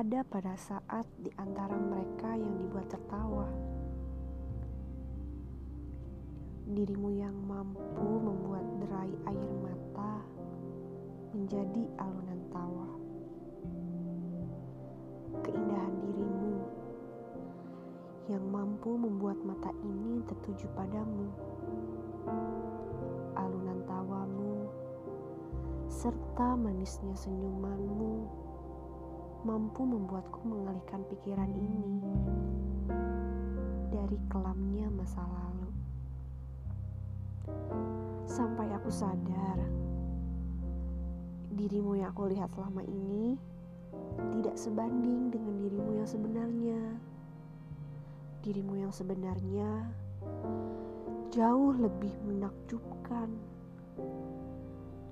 ada pada saat di antara mereka yang dibuat tertawa. Dirimu yang mampu membuat derai air mata menjadi alunan tawa. Keindahan dirimu yang mampu membuat mata ini tertuju padamu. Alunan tawamu serta manisnya senyumanmu mampu membuatku mengalihkan pikiran ini dari kelamnya masa lalu. Sampai aku sadar, dirimu yang aku lihat selama ini tidak sebanding dengan dirimu yang sebenarnya. Dirimu yang sebenarnya jauh lebih menakjubkan,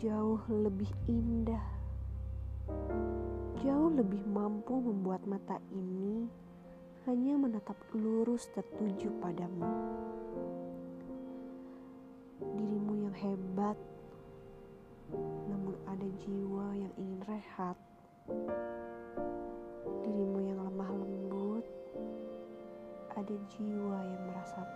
jauh lebih indah jauh lebih mampu membuat mata ini hanya menatap lurus tertuju padamu. Dirimu yang hebat, namun ada jiwa yang ingin rehat. Dirimu yang lemah lembut, ada jiwa yang merasa.